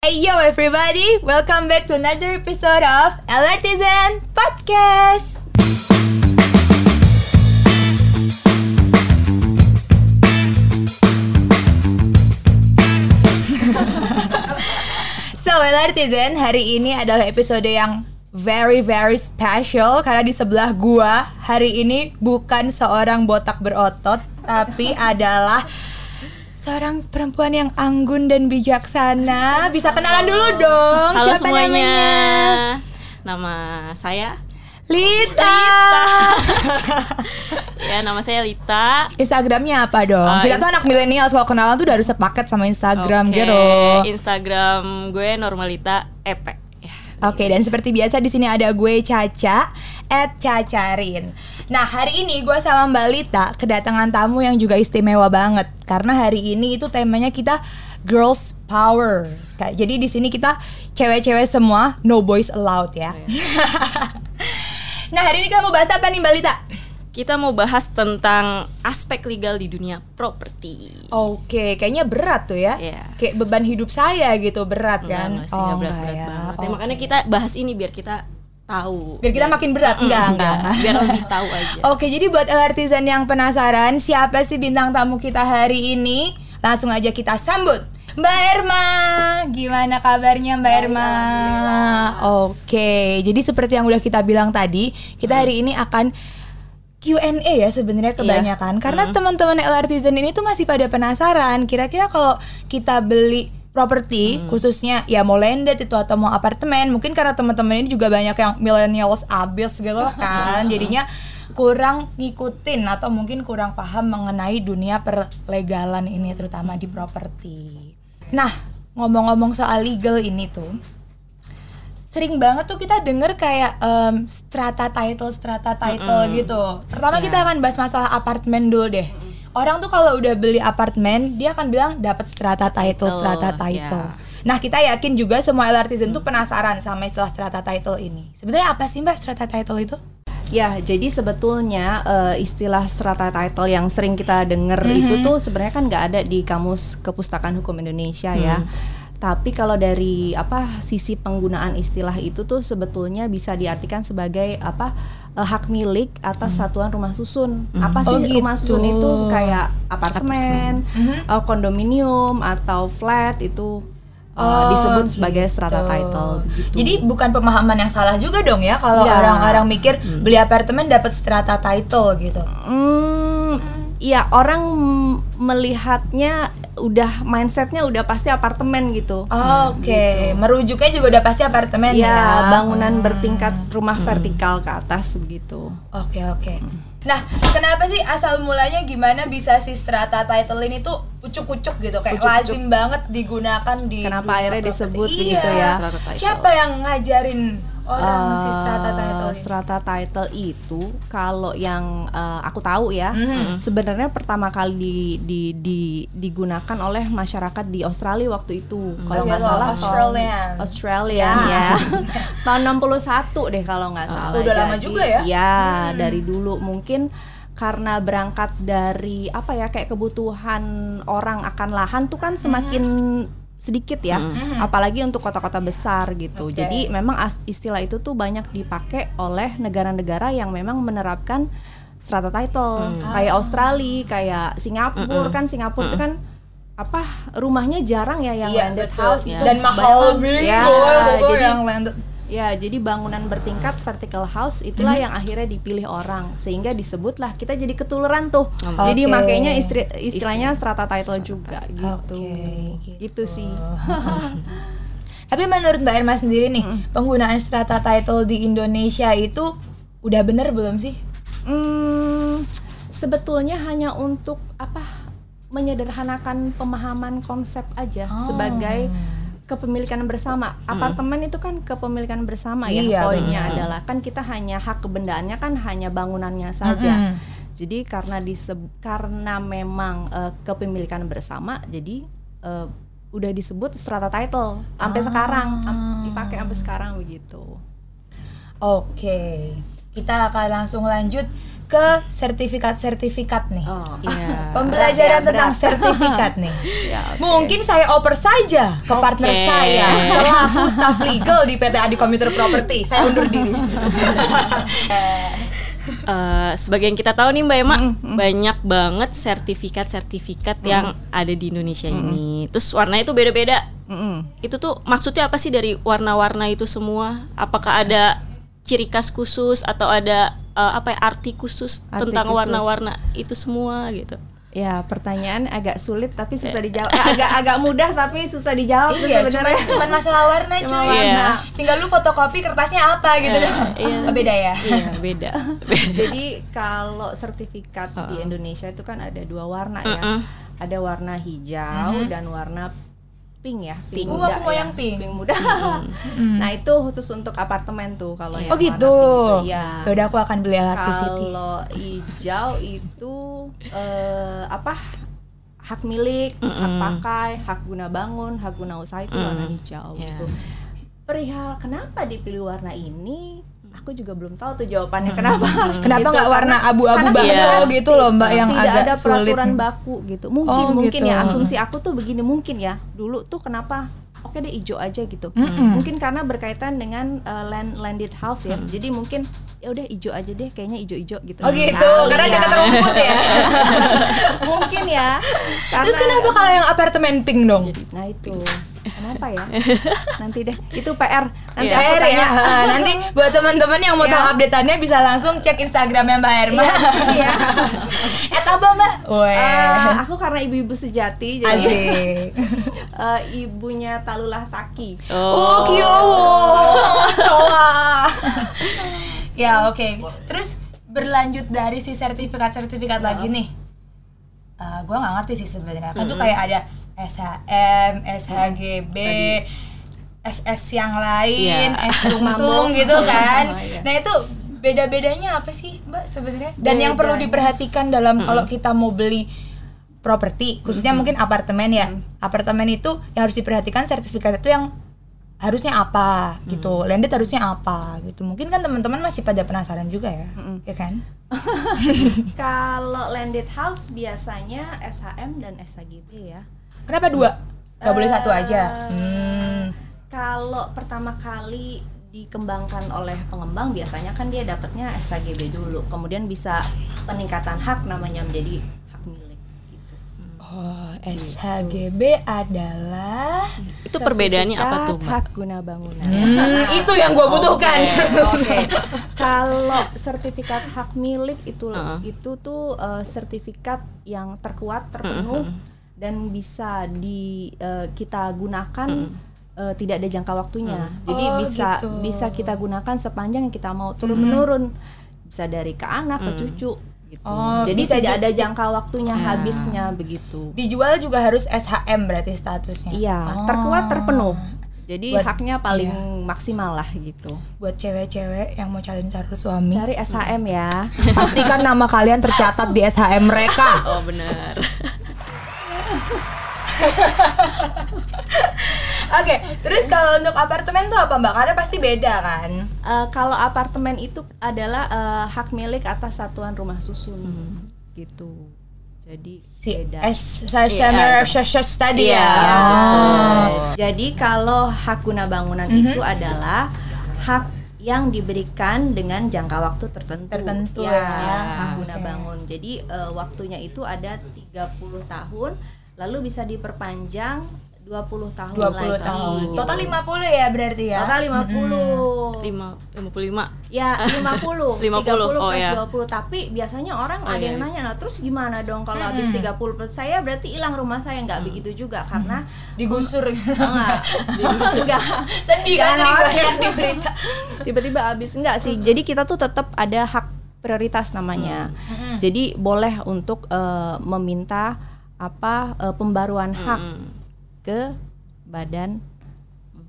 Hey yo everybody, welcome back to another episode of Alertizen Podcast. so Alertizen, hari ini adalah episode yang very very special karena di sebelah gua hari ini bukan seorang botak berotot tapi adalah seorang perempuan yang anggun dan bijaksana. Bisa kenalan dulu dong. Halo Siapa semuanya. namanya? Nama saya Lita. ya nama saya Lita. Instagramnya apa dong? Uh, Kita tuh anak milenial kalau kenalan tuh udah harus sepaket sama Instagram Oke, gitu. Instagram gue Normalita EP. Ya. Oke, dan seperti biasa di sini ada gue Caca at Cacarin. Nah, hari ini gue sama Mbak Lita kedatangan tamu yang juga istimewa banget karena hari ini itu temanya kita girls power. Kayak jadi di sini kita cewek-cewek semua, no boys allowed ya. nah, hari ini kita mau bahas apa nih Mbak Lita? Kita mau bahas tentang aspek legal di dunia properti. Oke, kayaknya berat tuh ya. Iya. Kayak beban hidup saya gitu berat Enggak, kan? enggak enggak enggak berat-berat ya. banget. Ya, Oke. makanya kita bahas ini biar kita tahu. biar kita makin berat enggak enggak. Biar lebih tahu aja. Oke, jadi buat LRTizen yang penasaran siapa sih bintang tamu kita hari ini? Langsung aja kita sambut Mbak Erma. Gimana kabarnya Mbak Erma? Oke, jadi seperti yang udah kita bilang tadi, kita hari ini akan Q&A ya sebenarnya kebanyakan karena teman-teman LRTizen ini tuh masih pada penasaran kira-kira kalau kita beli properti khususnya ya mau landed itu atau mau apartemen mungkin karena teman-teman ini juga banyak yang millennials abis gitu kan jadinya kurang ngikutin atau mungkin kurang paham mengenai dunia perlegalan ini terutama di properti. Nah, ngomong-ngomong soal legal ini tuh sering banget tuh kita denger kayak em, strata title strata title gitu. Pertama kita akan bahas masalah apartemen dulu deh. Orang tuh kalau udah beli apartemen dia akan bilang dapat strata title, Title, strata title. ya. Nah kita yakin juga semua LRTizen tuh penasaran sama istilah strata title ini. Sebenarnya apa sih mbak strata title itu? Ya, jadi sebetulnya eh, istilah strata title yang sering kita dengar Mhm. itu tuh sebenarnya kan nggak ada di kamus Kepustakaan Hukum Indonesia ya. Tapi kalau dari apa sisi penggunaan istilah itu tuh sebetulnya bisa diartikan sebagai apa eh, hak milik atas satuan rumah susun. Apa Oh, sih rumah gitu. susun itu kayak apartemen, eh, kondominium atau flat itu eh, Oh, disebut sebagai gitu. strata title. begitu. Jadi bukan pemahaman yang salah juga dong ya kalau Iya. orang-orang mikir beli apartemen dapat strata title gitu. Hmm, iya orang melihatnya udah mindsetnya udah pasti apartemen gitu. Oke, merujuknya juga udah pasti apartemen Iya, ya. bangunan Hmm. bertingkat rumah vertikal ke atas begitu. Oke oke. Nah, kenapa sih asal mulanya gimana bisa si strata title ini tuh ucuk-ucuk gitu kayak Ucuk-ucuk. lazim banget digunakan di Kenapa akhirnya disebut Iya. begitu ya? Siapa yang ngajarin orang si Eh, strata title ini? strata title itu kalau yang eh, aku tahu ya, Mhm. sebenarnya pertama kali di, di, di- digunakan oleh masyarakat di Australia waktu itu. Kalau Oke, nggak salah Australian. tahun Australian ya. tahun 61 deh kalau nggak salah. Udah lama juga ya? Iya, dari dulu mungkin karena berangkat dari apa ya kayak kebutuhan orang akan lahan tuh kan semakin sedikit ya, apalagi untuk kota-kota besar gitu. Oke. Jadi memang istilah itu tuh banyak dipakai oleh negara-negara yang memang menerapkan strata title, kayak Australia, kayak Singapura kan Singapura itu kan apa rumahnya jarang ya yang Iya, landed betul. house Ya. itu Dan mahal bingo Ya, jadi yang landed. Ya, jadi bangunan bertingkat vertical house itulah yang akhirnya dipilih orang sehingga disebutlah kita jadi ketularan tuh. Jadi Oke. makanya istri, istilahnya strata title juga gitu. Oke, Gitu sih. Tapi menurut Mbak Irma sendiri nih, penggunaan strata title di Indonesia itu udah bener belum sih? Hmm, sebetulnya hanya untuk apa? menyederhanakan pemahaman konsep aja Oh. sebagai kepemilikan bersama. Apartemen itu kan kepemilikan bersama ya. Iya, Poinnya adalah kan kita hanya hak kebendaannya kan hanya bangunannya saja. Mm-mm. Jadi karena diseb- karena memang eh, kepemilikan bersama, jadi eh, udah disebut strata title sampai sekarang, am- dipakai sampai sekarang begitu. Oke. Kita akan langsung lanjut ke sertifikat-sertifikat nih. Oh, Iya. Pembelajaran Berat tentang berat. sertifikat nih. Ya, oke. Mungkin saya oper saja ke partner saya selaku staff legal di PT Adi Commuter Property. Saya undur diri. Eh, sebagai yang kita tahu nih Mbak Emma, banyak banget sertifikat-sertifikat yang ada di Indonesia ini. Terus warnanya itu beda-beda. Mm-mm. Itu tuh maksudnya apa sih dari warna-warna itu semua? Apakah ada ciri khas khusus atau ada eh, apa ya arti khusus Arti tentang warna-warna itu semua gitu? Ya, pertanyaan agak sulit tapi susah dijawab. Eh, agak agak mudah tapi susah dijawab iya, cuman, sebenarnya. cuman masalah warna Cuma cuy. warna. Iya. Tinggal lu fotokopi kertasnya apa gitu dong. iya. Oh, beda ya. Iya, beda. Jadi kalau sertifikat di Uh-uh. Indonesia itu kan ada dua warna ya. Mm-mm. Ada warna hijau dan warna pink ya. Pink. Oh, muda aku mau ya. yang pink. muda. Nah, itu khusus untuk apartemen tuh kalau yang Oh warna gitu. pink itu. Iya. Yaudah aku akan beli LRT City. Kalau hijau itu eh, apa? Hak milik, hak Mm-mm. pakai, hak guna bangun, hak guna usaha itu warna Mm. hijau Iya. gitu. Perihal kenapa dipilih warna ini, aku juga belum tahu tuh jawabannya kenapa. Kenapa Gitu, nggak warna karena- abu-abu bakso sebenarnya gitu loh mbak yang tidak agak ada sulit. peraturan baku gitu. Mungkin Oh, mungkin gitu. ya asumsi aku tuh begini mungkin ya. Dulu tuh kenapa oke deh hijau aja gitu. Mm-mm. Mungkin karena berkaitan dengan uh, land landed house ya. Jadi mungkin ya udah hijau aja deh kayaknya hijau-hijau gitu. Oh gitu, Kali karena ya. dekat rumput ya. mungkin ya. Terus Karena- kenapa kalau yang apartemen pink dong? Nah itu kenapa ya? Nanti deh itu PR. Nanti aku PR tanya. ya. Ha, Nanti buat teman-teman yang mau Ya. tahu updateannya bisa langsung cek Instagramnya Mbak Herma. Iya. Et apa Mbak? Eh, aku karena ibu-ibu sejati jadi eh, ibunya Talulah Taki. Oh, kyowo. Coa. ya, oke. Terus berlanjut dari si sertifikat-sertifikat lagi nih. Eh, gua nggak ngerti sih sebenarnya. Kan tuh kayak ada SHM, SHGB, SS yang lain, Iya. S tungtung gitu kan. Oh, iya. Nah, itu beda-bedanya apa sih, Mbak sebenarnya? Dan yang perlu diperhatikan dalam kalau kita mau beli properti, khususnya mungkin apartemen ya. Apartemen itu yang harus diperhatikan sertifikat itu yang harusnya apa gitu. Landed harusnya apa gitu. Mungkin kan teman-teman masih pada penasaran juga ya. Ya kan? Kalau landed house biasanya SHM dan SHGB ya. Kenapa dua? Gak boleh satu aja. Eh, Hmm. Kalau pertama kali dikembangkan oleh pengembang biasanya kan dia dapatnya SHGB dulu, kemudian bisa peningkatan hak namanya menjadi hak milik gitu. Oh, SHGB adalah Itu perbedaannya apa tuh, Sertifikat Mbak? Hak guna bangunan. Hmm, itu yang gue butuhkan. Oke. Kalau sertifikat hak milik itu Heeh. itu tuh eh, sertifikat yang terkuat, terpenuh dan bisa di eh, kita gunakan eh, tidak ada jangka waktunya. Jadi Oh, bisa gitu. bisa kita gunakan sepanjang yang kita mau turun menurun. Bisa dari ke anak ke cucu gitu. Oh, Jadi bisa tidak ada jangka waktunya habisnya begitu. Dijual juga harus SHM berarti statusnya. Iya, Oh. terkuat terpenuh. Jadi Buat- haknya paling iya. maksimal lah gitu. Buat cewek-cewek yang mau calon calon suami, Cari SHM ya. pastikan nama kalian tercatat di SHM mereka. Oh benar. Oke, terus kalau untuk apartemen tuh apa Mbak? Karena pasti beda kan? Eh, kalau apartemen itu adalah eh, hak milik atas satuan rumah susun gitu. Jadi Si beda. S Summer Shashes tadi ya. Iya, Ya. Jadi kalau hak guna bangunan Mhm. itu adalah hak yang diberikan dengan jangka waktu tertentu. Tertentu ya, ya. hak guna Oke. bangun. Jadi eh, waktunya itu ada 30 tahun, lalu bisa diperpanjang 20 tahun 20 lagi. tahun. Total 50 ya berarti ya. Total 50. Lima, lima puluh lima. Ya 50 50, 30 oh plus ya. 20 Tapi biasanya orang Oh, ada iya, yang iya. nanya Nah terus gimana dong kalau habis 30 plus Saya berarti hilang rumah saya Nggak begitu juga Karena Digusur. Enggak Enggak Sedih kan banyak di berita. Tiba-tiba habis Enggak sih Jadi kita tuh tetap ada hak prioritas namanya Jadi boleh untuk eh, meminta apa eh, pembaruan hak Mm. ke badan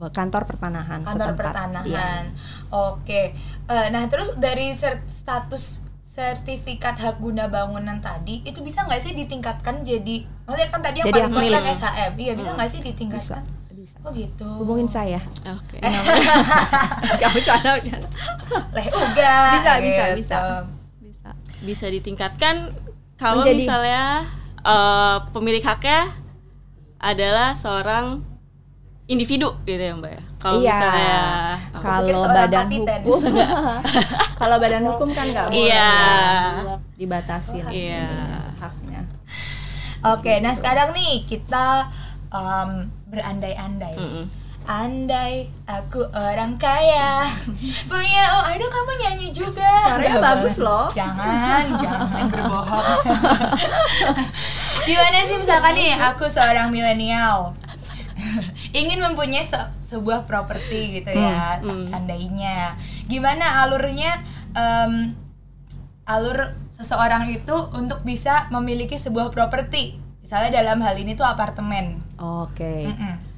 kantor pertanahan Kantor setempat. pertanahan. Iya. Oke. Eh, nah, terus dari ser- status sertifikat hak guna bangunan tadi itu bisa nggak sih ditingkatkan jadi maksudnya kan tadi yang Jadi paling kuat kan. SHM iya bisa nggak sih ditingkatkan bisa bisa. Oh gitu. Hubungin saya. Oke. Gak bercanda, bercanda. Leh uga. Bisa, bisa, gitu. bisa. Bisa. Bisa ditingkatkan kalau Menjadi- misalnya eh, pemilik haknya adalah seorang individu gitu ya Mbak ya. Kalau Iya. misalnya Kalau badan kapiten. hukum, kalau badan hukum kan nggak boleh Iya. ya, dibatasin Iya. haknya. Oke, nah sekarang nih kita em, berandai-andai. Mm-mm. Andai aku orang kaya punya oh aduh kamu nyanyi juga Suaranya bagus loh. jangan jangan berbohong gimana sih misalkan nih aku seorang milenial ingin mempunyai se- sebuah properti gitu ya Hmm, hmm. andainya gimana alurnya em, alur seseorang itu untuk bisa memiliki sebuah properti misalnya dalam hal ini tuh apartemen Oke. Mm-mm.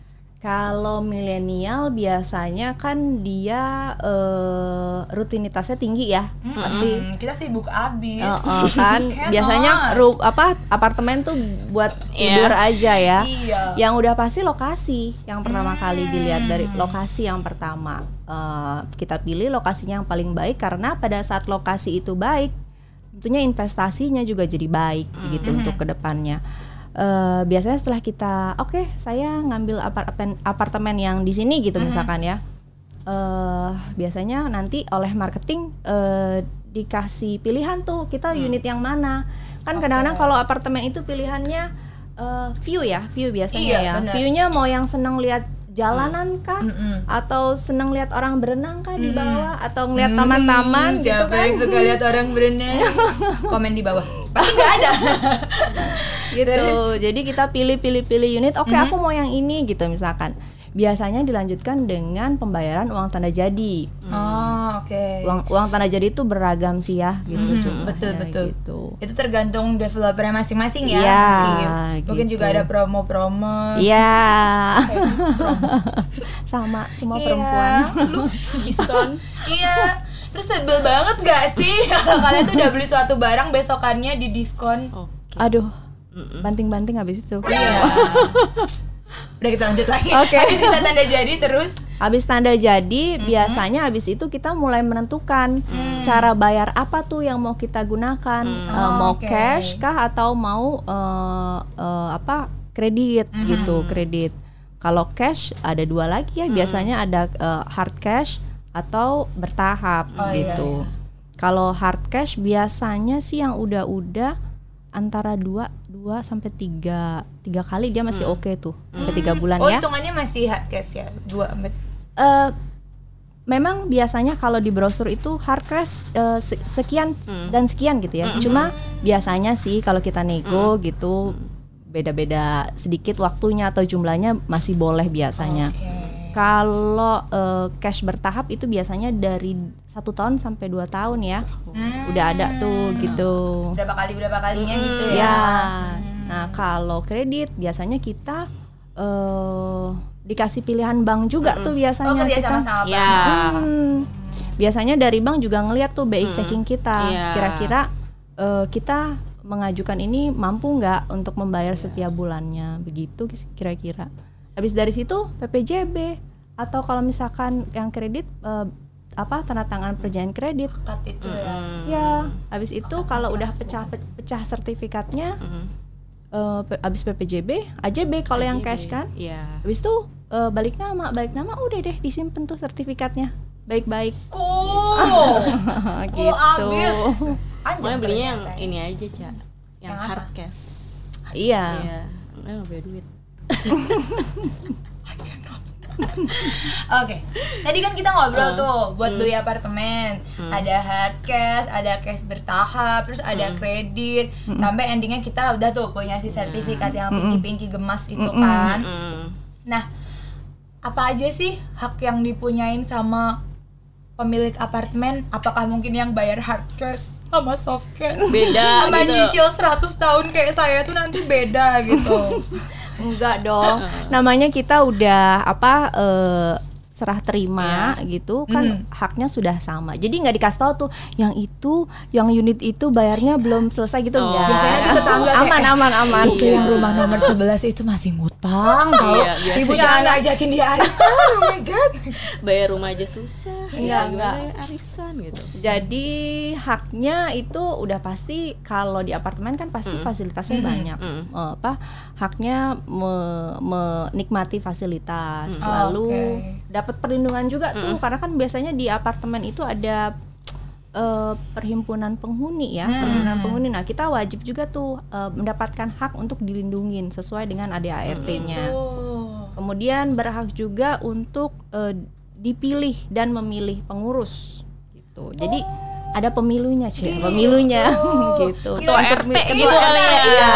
Kalau milenial biasanya kan dia eh, rutinitasnya tinggi ya, pasti. Mm, kita sibuk abis Oh, oh, kan biasanya ru- apa apartemen tuh buat Iya. tidur aja ya. Iya. Yang udah pasti lokasi yang pertama kali dilihat dari lokasi yang pertama. Eh, kita pilih lokasinya yang paling baik karena pada saat lokasi itu baik, tentunya investasinya juga jadi baik gitu untuk ke depannya. Eh, biasanya setelah kita, oke saya ngambil apartemen apartemen yang di sini gitu misalkan ya. eh biasanya nanti oleh marketing eh, dikasih pilihan tuh kita unit yang mana. Kan kadang-kadang kalau apartemen itu pilihannya eh, view ya view biasanya Iya, ya. viewnya mau yang seneng lihat jalanan kah? Mm-mm. atau seneng lihat orang berenang kah di bawah? Atau ngeliat Hmm, taman-taman gitu siapa kan? yang suka lihat orang berenang? Komen di bawah. Pasti nggak ada gitu jadi kita pilih pilih pilih unit oke Mhm. aku mau yang ini gitu misalkan biasanya dilanjutkan dengan pembayaran uang tanda jadi oh oke uang uang tanda jadi itu beragam sih ya gitu jumlahnya, betul, betul. gitu. itu tergantung developernya masing-masing ya Iya, Mungkin- mungkin gitu. juga ada promo-promo Iya. Sama semua Iya. perempuan. diskon iya terus sebel banget gak sih kalau kalian tuh udah beli suatu barang besokannya di diskon oke Aduh. Banting-banting habis itu. iya udah kita lanjut lagi Oke. habis kita tanda jadi terus Habis tanda jadi, biasanya habis itu kita mulai menentukan cara bayar apa tuh yang mau kita gunakan. Eh, Oh, mau oke. cash kah atau mau eh, eh, apa kredit gitu, kredit. Kalau cash ada dua lagi ya, biasanya ada eh, hard cash atau bertahap Oh, iya, gitu. Kalau hard cash biasanya sih yang udah-udah antara dua dua sampai tiga tiga kali dia masih oke tuh sampai tiga bulan oh ya. hitungannya masih hard cash ya dua Eh, memang biasanya kalau di brosur itu hard cash eh, se- sekian dan sekian gitu ya. Cuma biasanya sih kalau kita nego gitu beda-beda sedikit waktunya atau jumlahnya masih boleh biasanya. Oke. Kalau eh, cash bertahap itu biasanya dari satu tahun sampai dua tahun ya. Hmm. Udah ada tuh gitu. berapa kali berapa kalinya gitu ya Ya. Nah, kalau kredit biasanya kita eh dikasih pilihan bank juga tuh biasanya oh kerja kita. sama sama ya Hmm. Biasanya dari bank juga ngelihat tuh BI checking kita. Iya. Kira-kira eh, kita mengajukan ini mampu nggak untuk membayar setiap bulannya, begitu kira-kira. Habis dari situ PPJB atau kalau misalkan yang kredit eh, apa tanda tangan perjanjian kredit. Cut itu ya Ya, habis itu kalau udah pecah pecah sertifikatnya eh, pe- habis PPJB, AJB kalau yang cash kan. Iya. Habis itu eh, balik nama, balik nama udah deh disimpan tuh sertifikatnya. Baik-baik cool gitu. cool abis Anjir, belinya yang ini aja, Ca. Yang, Yang apa? hard cash. Iya. Iya. Enggak nggak punya duit. Oke, tadi kan kita ngobrol tuh buat beli apartemen, ada hard cash, ada cash bertahap, terus ada kredit, sampai endingnya kita udah tuh punya si sertifikat yang pinky-pinky gemas itu kan. Hmm. Nah, apa aja sih hak yang dipunyain sama pemilik apartemen? Apakah mungkin yang bayar hard cash sama soft cash? Beda sama gitu. nyicil 100 tahun kayak saya tuh nanti beda gitu. Enggak dong. Namanya kita udah apa eh, serah terima gitu kan haknya sudah sama. Jadi nggak dikasih tahu tuh yang itu, yang unit itu bayarnya belum selesai gitu Oh. enggak. Biasanya nanti tetangga kayak, aman aman aman. Itu yang rumah nomor 11 itu masih ngutang tau Iya, biasanya. Ibunya anak ajakin dia arisan Oh my god bayar rumah aja susah Enggak, ya, enggak. ya, arisan gitu Jadi haknya itu udah pasti kalau di apartemen kan pasti fasilitasnya banyak. mm. Eh, apa haknya me- menikmati fasilitas, Mm. lalu Oke. Dapat perlindungan juga tuh karena kan biasanya di apartemen itu ada eh, perhimpunan penghuni ya, perhimpunan penghuni. Nah, kita wajib juga tuh eh, mendapatkan hak untuk dilindungin sesuai dengan ADART-nya. Oh. Kemudian berhak juga untuk eh, dipilih dan memilih pengurus gitu. Jadi ada pemilunya sih, pemilunya gitu. ketua RT gitu kali ya Iya.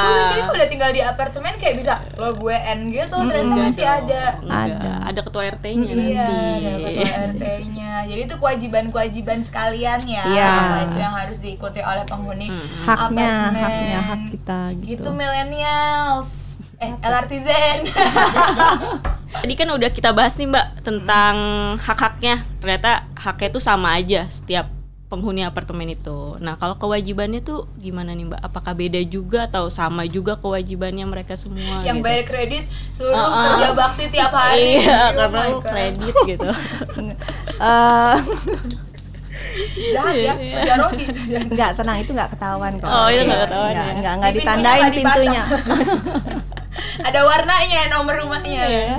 Gue mikirnya kalau udah tinggal di apartemen kayak bisa lo gue N gitu ternyata masih ada Ada. ada ketua RT-nya Iya, nanti ada ketua RT-nya. Jadi itu kewajiban-kewajiban sekalian ya. Iya. Apa itu yang harus diikuti oleh penghuni Haknya, apartemen. haknya hak kita gitu. Gitu millennials. Eh, LRT Zen. Tadi kan udah kita bahas nih Mbak tentang hak-haknya. Ternyata haknya itu sama aja setiap penghuni apartemen itu. Nah, kalau kewajibannya tuh gimana nih Mbak? Apakah beda juga atau sama juga kewajibannya mereka semua? yang gitu? bayar kredit suruh Uh-uh. kerja bakti tiap hari. Iya, Oh karena kredit gitu. Eh, Jahat ya, kerja Rodi itu jahat. enggak tenang itu enggak ketahuan kok. Oh, itu Iya, ketahuan Enggak, ya. enggak, enggak Di pintunya ditandain pintunya. Ada warnanya nomor rumahnya. Iya.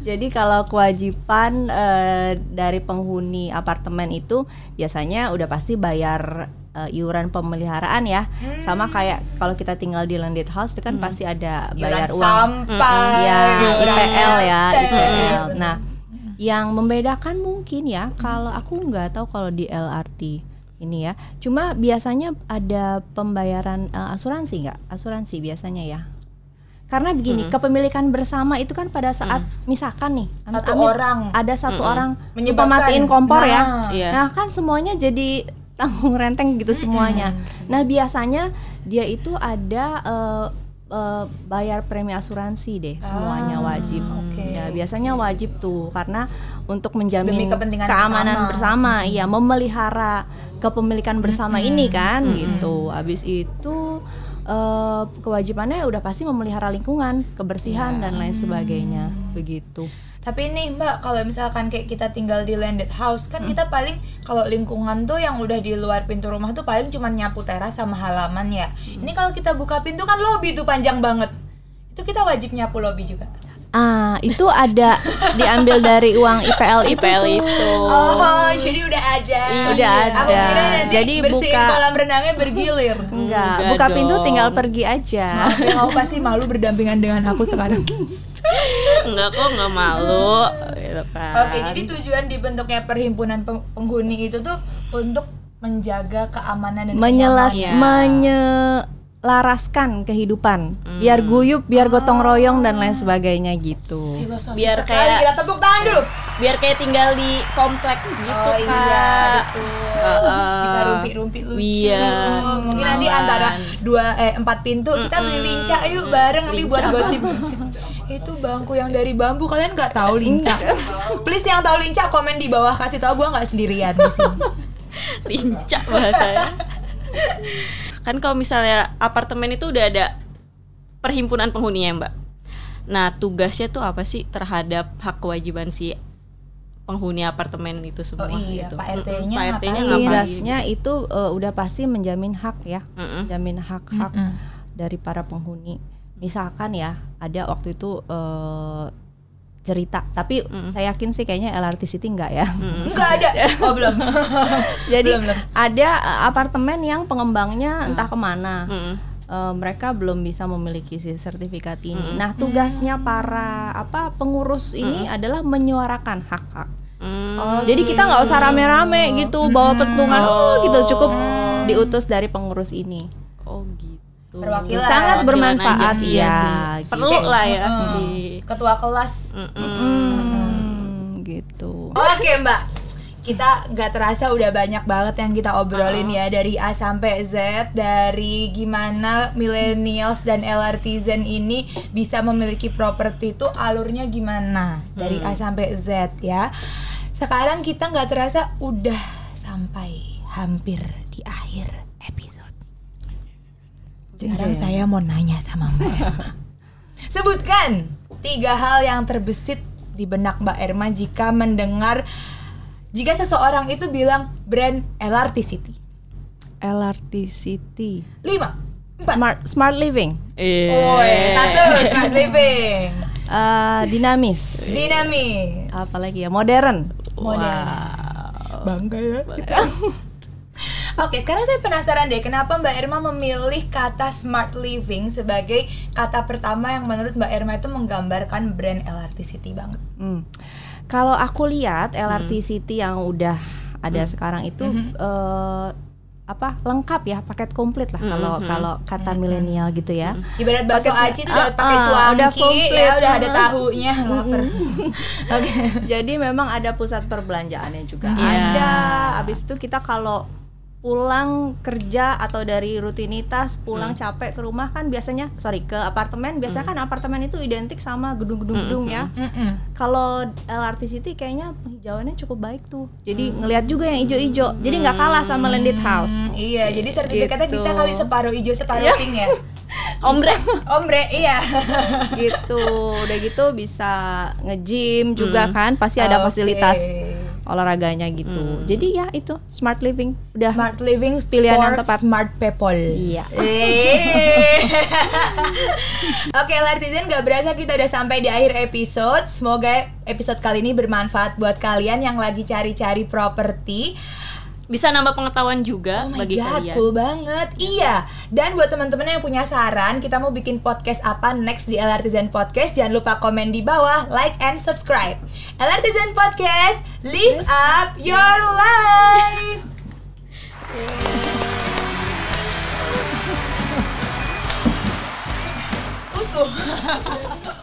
Jadi kalau kewajiban eh, dari penghuni apartemen itu biasanya udah pasti bayar eh, iuran pemeliharaan ya. Sama kayak kalau kita tinggal di landed house itu kan pasti ada bayar Iuran uang sampah, ya iuran IPL ya. IPL. Nah, yang membedakan mungkin ya kalau aku nggak tahu kalau di LRT ini ya. Cuma biasanya ada pembayaran eh, asuransi nggak? Asuransi biasanya ya. Karena begini, kepemilikan bersama itu kan pada saat misalkan nih Satu amit-amit orang ada satu orang Menyebabkan. kompor ya. Nah. Iya. Nah, kan semuanya jadi tanggung renteng gitu semuanya. Nah, biasanya dia itu ada eh, eh, bayar premi asuransi deh, semuanya Ah, wajib. oke. Ya, biasanya wajib tuh karena untuk menjamin Demi kepentingan keamanan bersama. bersama, iya memelihara kepemilikan bersama ini kan gitu. Habis itu eh, kewajibannya udah pasti memelihara lingkungan, kebersihan dan lain sebagainya, begitu. Tapi nih Mbak, kalau misalkan kayak kita tinggal di landed house, Hmm. kan kita paling kalau lingkungan tuh yang udah di luar pintu rumah tuh paling cuma nyapu teras sama halaman ya. Hmm. Ini kalau kita buka pintu kan lobby tuh panjang banget. Itu kita wajib nyapu lobby juga. Ah, itu ada diambil dari uang IPL itu. IPL itu. Oh, jadi udah ada. Udah Aku ada. kira nanti Jadi buka- kolam renangnya bergilir. Enggak, Enggak buka pintu dong. tinggal pergi aja. Maaf ya, kamu pasti malu berdampingan dengan aku sekarang. Enggak kok nggak malu gitu kan. Oke, jadi tujuan dibentuknya perhimpunan peng- penghuni itu tuh untuk menjaga keamanan dan Menyelas kenyamanan. Iya. Menyelaraskan kehidupan. Biar guyup, biar gotong royong dan lain sebagainya gitu. Filosofi Biar sekali. kayak- kita tepuk tangan dulu. biar kayak tinggal di kompleks gitu oh Kak. iya, betul. Heeh. Bisa rumpi-rumpi lucu. Iya, Mungkin nanti antara dua eh empat pintu kita beli lincah yuk bareng nanti buat gosip-gosip. Itu bangku yang dari bambu kalian nggak tahu lincah. Please yang tahu lincah komen di bawah kasih tahu gua nggak sendirian di sini. lincah bahasanya. kan kalau misalnya apartemen itu udah ada perhimpunan penghuni ya mbak. Nah tugasnya tuh apa sih terhadap hak kewajiban si penghuni apartemen itu semua Oh iya, gitu. Pak RT-nya Pak RT-nya ngapain? Tugasnya itu eh, udah pasti menjamin hak ya. Mm-mm. Jamin hak-hak dari para penghuni. Misalkan ya, ada waktu itu eh, cerita, tapi saya yakin sih kayaknya LRT City enggak ya. Enggak ada. Oh belum. Jadi Belum, belum. ada eh, apartemen yang pengembangnya entah ke mana. Mm-mm. Eh, mereka belum bisa memiliki si sertifikat ini. Nah, tugasnya para apa pengurus ini adalah menyuarakan hak-hak. Mm. Oh, Jadi kita nggak usah rame-rame gitu bawa pertungan oh gitu cukup diutus dari pengurus ini. Oh gitu. Perwakilan. Sangat Perwakilan bermanfaat aja, ya. iya sih. gitu. Perlu lah ya Heeh. si Ketua kelas. Gitu. Oke Mbak, kita nggak terasa udah banyak banget yang kita obrolin ya dari A sampai Z dari gimana millennials dan LRTzen ini bisa memiliki properti itu alurnya gimana dari A sampai Z ya. Sekarang kita nggak terasa udah sampai hampir di akhir episode. Sekarang saya mau nanya sama Mbak. Sebutkan tiga hal yang terbesit di benak Mbak Erma jika mendengar jika seseorang itu bilang brand LRT City. LRT City. Lima, empat. Smart Smart Living. Iya. Oh, satu smart living, Eh, dinamis. dinamis, Apalagi ya modern. modern. Bangga ya. kita. Oke, sekarang saya penasaran deh kenapa Mbak Irma memilih kata smart living sebagai kata pertama yang menurut Mbak Irma itu menggambarkan brand LRT City banget. Hmm. Kalau aku lihat LRT City yang udah ada sekarang itu eh, apa lengkap ya paket komplit lah kalau kalau kata milenial gitu ya. Ibarat bakso Paket- aci itu udah Ah, pakai ah, cuanki, udah komplit. ya udah ada Ah. tahunya, lapar. Oke. Jadi memang ada pusat perbelanjaannya juga Iya. ada. Habis itu kita kalau pulang kerja atau dari rutinitas pulang capek ke rumah kan biasanya sorry ke apartemen biasanya kan apartemen itu identik sama gedung-gedung gedung ya. Mm-mm. Kalau LRT City kayaknya penghijauannya cukup baik tuh. Jadi ngelihat juga yang hijau-hijau. Jadi nggak kalah sama landed house. Hmm, iya, jadi sertifikatnya Gitu. bisa kali separuh hijau separuh pink ya. Ombre. Ombre, iya. gitu. Udah gitu bisa nge-gym juga kan. Pasti ada Oke. fasilitas olahraganya gitu. Jadi ya itu smart living udah Smart living Pilihan yang tepat. smart people. Iya. Eh. Oke, Lartizen gak berasa kita udah sampai di akhir episode. Semoga episode kali ini bermanfaat buat kalian yang lagi cari-cari properti. Bisa nambah pengetahuan juga Oh my bagi god, kalian. cool banget. Iya. Dan buat teman-teman yang punya saran, kita mau bikin podcast apa next di LRTZen Podcast, jangan lupa komen di bawah, like and subscribe. LRTZen Podcast, live up your life. Usuh.